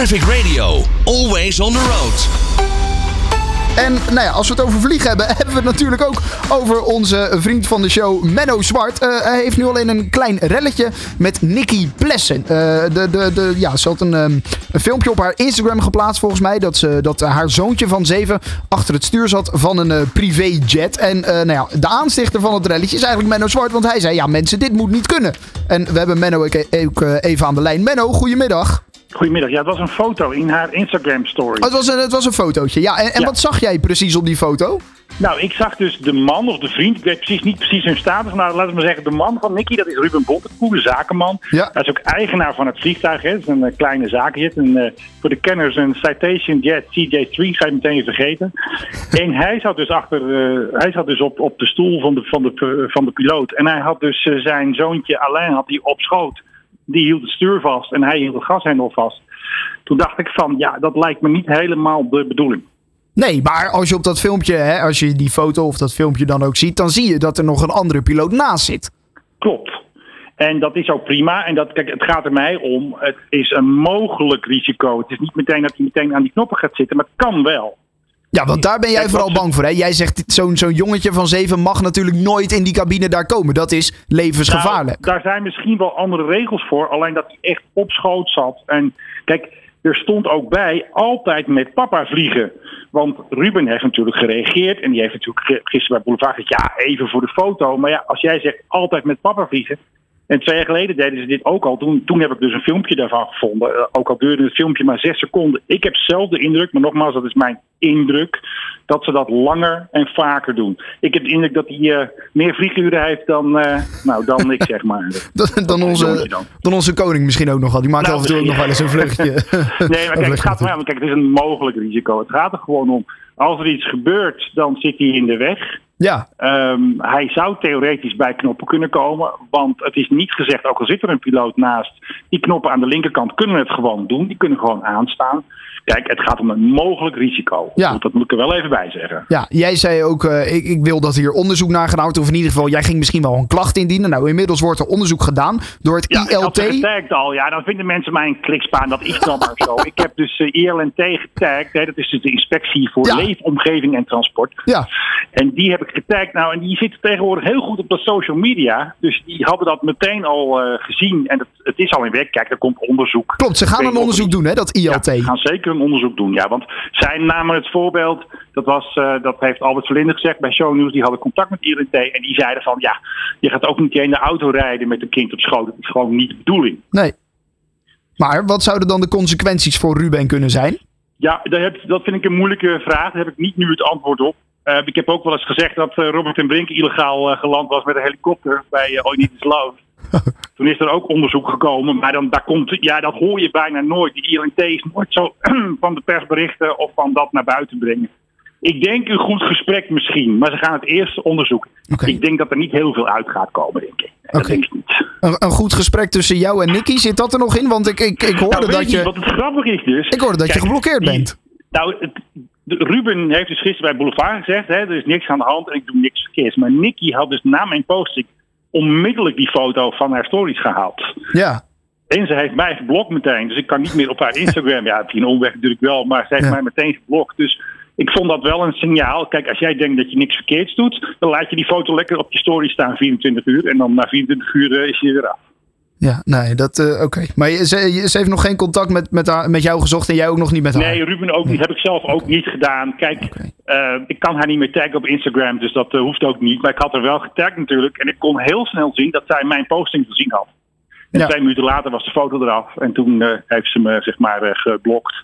Traffic Radio, always on the road. En nou ja, als we het over vliegen hebben, hebben we het natuurlijk ook over onze vriend van de show, Menno Zwart. Eh, hij heeft nu alleen een klein relletje met Nicky Plessen. Eh, de, de, de, ja, ze had een, ehm, een filmpje op haar Instagram geplaatst volgens mij. Dat, ze, dat haar zoontje van zeven achter het stuur zat van een eh, privéjet. En nou ja, de aanstichter van het relletje is eigenlijk Menno Zwart. Want hij zei, ja mensen, dit moet niet kunnen. En we hebben Menno ook even aan de lijn. Menno, goedemiddag. Goedemiddag. Ja, het was een foto in haar Instagram story. Oh, het, was een, het was een fotootje. Ja, en, en wat zag jij precies op die foto? Nou, ik zag dus de man of de vriend, ik weet precies niet precies hun status, maar laten we maar zeggen, de man van Nicky, dat is Ruben Bontekoe, de zakenman. Ja. Hij is ook eigenaar van het vliegtuig, hè. Het is een uh, kleine zakenjet. En, uh, voor de kenners een Citation Jet CJ3, ga je meteen vergeten. en hij zat dus achter, uh, hij zat dus op, op de stoel van de, van, de, van de piloot. En hij had dus zijn zoontje Alain had die op schoot die hield het stuur vast en hij hield het gashendel vast. Toen dacht ik van, ja, dat lijkt me niet helemaal de bedoeling. Nee, maar als je op dat filmpje, hè, als je die foto of dat filmpje dan ook ziet, dan zie je dat er nog een andere piloot naast zit. Klopt. En dat is ook prima. En dat, kijk, het gaat er mij om. Het is een mogelijk risico. Het is niet meteen dat hij meteen aan die knoppen gaat zitten, maar het kan wel. Ja, want daar ben jij vooral bang voor. Hè? Jij zegt, zo'n zo'n jongetje van zeven mag natuurlijk nooit in die cabine daar komen. Dat is levensgevaarlijk. Nou, daar zijn misschien wel andere regels voor. Alleen dat hij echt op schoot zat. En kijk, er stond ook bij altijd met papa vliegen. Want Ruben heeft natuurlijk gereageerd. En die heeft natuurlijk gisteren bij Boulevard gezegd, ja, even voor de foto. Maar ja, als jij zegt altijd met papa vliegen. En twee jaar geleden deden ze dit ook al. Toen, toen heb ik dus een filmpje daarvan gevonden. Uh, ook al duurde het filmpje maar zes seconden. Ik heb zelf de indruk, maar nogmaals, dat is mijn indruk, dat ze dat langer en vaker doen. Ik heb de indruk dat hij uh, meer vlieguren heeft dan, uh, nou, dan ik, zeg maar. dan, dan, onze, dan. dan onze koning misschien ook nog wel. Die maakt nou, af en toe ook nog wel eens een vluchtje. nee, maar kijk, het gaat maar, kijk, het is een mogelijk risico. Het gaat er gewoon om. Als er iets gebeurt, dan zit hij in de weg. Ja. Um, hij zou theoretisch bij knoppen kunnen komen, want het is niet gezegd, ook al zit er een piloot naast, die knoppen aan de linkerkant kunnen het gewoon doen, die kunnen gewoon aanstaan. Kijk, het gaat om een mogelijk risico. Ja. Dat moet ik er wel even bij zeggen. Ja, jij zei ook, uh, ik, ik, wil dat hier onderzoek naar gedaan wordt. Of in ieder geval, jij ging misschien wel een klacht indienen. Nou, inmiddels wordt er onderzoek gedaan door het ja, ILT. Ik getagd al. Ja, dan vinden mensen mij een klikspaan. Dat is dan maar zo. Ik heb dus uh, ILNT getagd. Hè, dat is dus de inspectie voor Ja. leefomgeving en transport. Ja, En die heb ik getagd. Nou, en die zitten tegenwoordig heel goed op de social media. Dus die hadden dat meteen al uh, gezien. En het, het is al in werk. Kijk, er komt onderzoek. klopt. Ze gaan een onderzoek doen, hè, dat ILT. Ja, we gaan zeker een onderzoek doen. Ja, want zij namen het voorbeeld. Dat, was, uh, dat heeft Albert Verlinde gezegd bij Show News. Die hadden contact met ILNT. En die zeiden van ja, je gaat ook niet in de auto rijden met een kind op schoot. Dat is gewoon niet de bedoeling. Nee. Maar wat zouden dan de consequenties voor Ruben kunnen zijn? Ja, dat vind ik een moeilijke vraag. Daar heb ik niet nu het antwoord op. Uh, ik heb ook wel eens gezegd dat uh, Robert en Brink illegaal uh, geland was met een helikopter bij uh, Oinit Love. Toen is er ook onderzoek gekomen, maar dan, daar komt, ja, dat hoor je bijna nooit. Die ILNT is nooit zo van de pers berichten of van dat naar buiten brengen. Ik denk een goed gesprek misschien, maar ze gaan het eerst onderzoeken. Ik denk dat er niet heel veel uit gaat komen, denk ik. Dat denk ik niet. Een, een goed gesprek tussen jou en Nicky, zit dat er nog in? Want ik, ik, ik hoorde Nou, weet dat je... niet, wat het grappig is dus. Ik hoorde dat je geblokkeerd die- bent. Nou, het, Ruben heeft dus gisteren bij Boulevard gezegd: hè, er is niks aan de hand en ik doe niks verkeerds. Maar Nicky had dus na mijn posting onmiddellijk die foto van haar stories gehaald. Ja. En ze heeft mij geblokt meteen. Dus ik kan niet meer op haar Instagram. Ja, via een omweg natuurlijk wel, maar ze heeft Ja. mij meteen geblokt. Dus ik vond dat wel een signaal. Kijk, als jij denkt dat je niks verkeerds doet, dan laat je die foto lekker op je story staan 24 uur. En dan na 24 uur eh, is je weer af. Ja, nee, dat... eh, Oké. Maar ze, heeft nog geen contact met, met, haar, met jou gezocht en jij ook nog niet met haar? Nee, Ruben ook niet. Heb ik zelf ook niet gedaan. Kijk, eh, ik kan haar niet meer taggen op Instagram, dus dat eh, hoeft ook niet. Maar ik had er wel getagd natuurlijk. En ik kon heel snel zien dat zij mijn posting gezien had. En Ja. twee minuten later was de foto eraf. En toen heeft ze me zeg maar geblokt.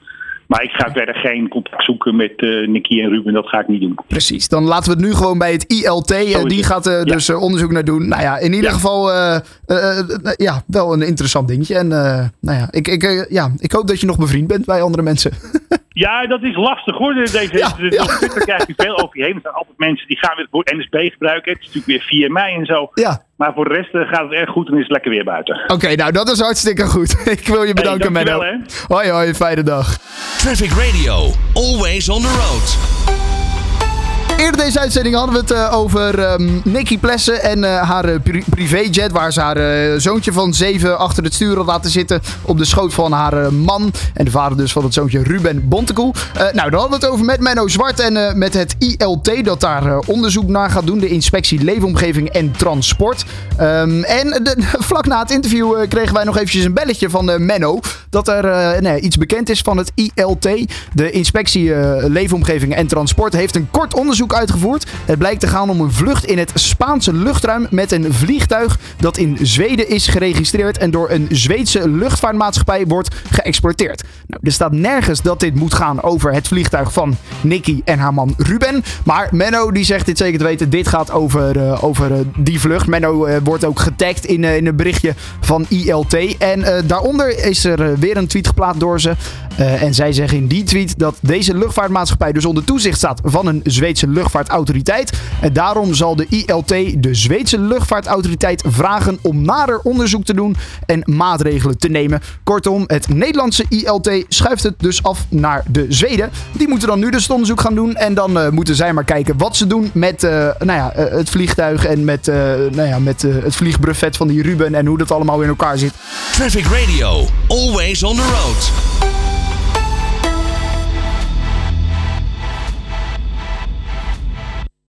Maar ik ga verder geen contact zoeken met eh Nicky en Ruben. Dat ga ik niet doen. Precies. Dan laten we het nu gewoon bij het ILT. eh, is die gaat er Ja. dus eh, onderzoek naar doen. Nou ja, in ieder Ja. geval eh, eh, eh, ja, wel een interessant dingetje. En eh, nou ja ik, ik, eh, ja, ik hoop dat je nog bevriend bent bij andere mensen. Ja, dat is lastig hoor. Deze, Ja, Twitter krijg je veel over je heen. Er zijn altijd mensen die gaan weer het woord NSB gebruiken. Het is natuurlijk weer 4 mei en zo. ja, Maar voor de rest eh, gaat het erg goed en is het lekker weer buiten. oké. nou, dat is hartstikke goed. ik wil je bedanken, Hey, Menno. Hoi, hoi. Fijne dag. Traffic Radio, always on the road. Eerder deze uitzending hadden we het uh, over um, Nicky Plessen en uh, haar pri privéjet. Waar ze haar zoontje van zeven achter het stuur had laten zitten. Op de schoot van haar man. En de vader dus van het zoontje Ruben Bontekoe. nou, dan hadden we het over met Menno Zwart en met het ILT. Dat daar onderzoek naar gaat doen. De inspectie Leefomgeving en Transport. Um, en de, vlak na het interview kregen wij nog eventjes een belletje van Menno. Dat er nee, iets bekend is van het ILT. De inspectie Leefomgeving en Transport heeft een kort onderzoek uitgevoerd. Het blijkt te gaan om een vlucht in het Spaanse luchtruim met een vliegtuig dat in Zweden is geregistreerd en door een Zweedse luchtvaartmaatschappij wordt geëxporteerd. Nou, er staat nergens dat dit moet gaan over het vliegtuig van Nicky en haar man Ruben. Maar Menno die zegt dit zeker te weten. Dit gaat over, uh, over uh, die vlucht. Menno uh, wordt ook getagd in, in een berichtje van ILT. En daaronder is er weer een tweet geplaatst door ze. En zij zeggen in die tweet dat deze luchtvaartmaatschappij dus onder toezicht staat van een Zweedse luchtvaartautoriteit. En daarom zal de ILT de Zweedse luchtvaartautoriteit vragen om nader onderzoek te doen en maatregelen te nemen. Kortom, het Nederlandse ILT schuift het dus af naar de Zweden. Die moeten dan nu dus het onderzoek gaan doen. En dan uh, moeten zij maar kijken wat ze doen met uh, nou ja, het vliegtuig en met, nou ja, met het vliegbrevet van die Ruben en hoe dat allemaal in elkaar zit. Traffic Radio, always on the road.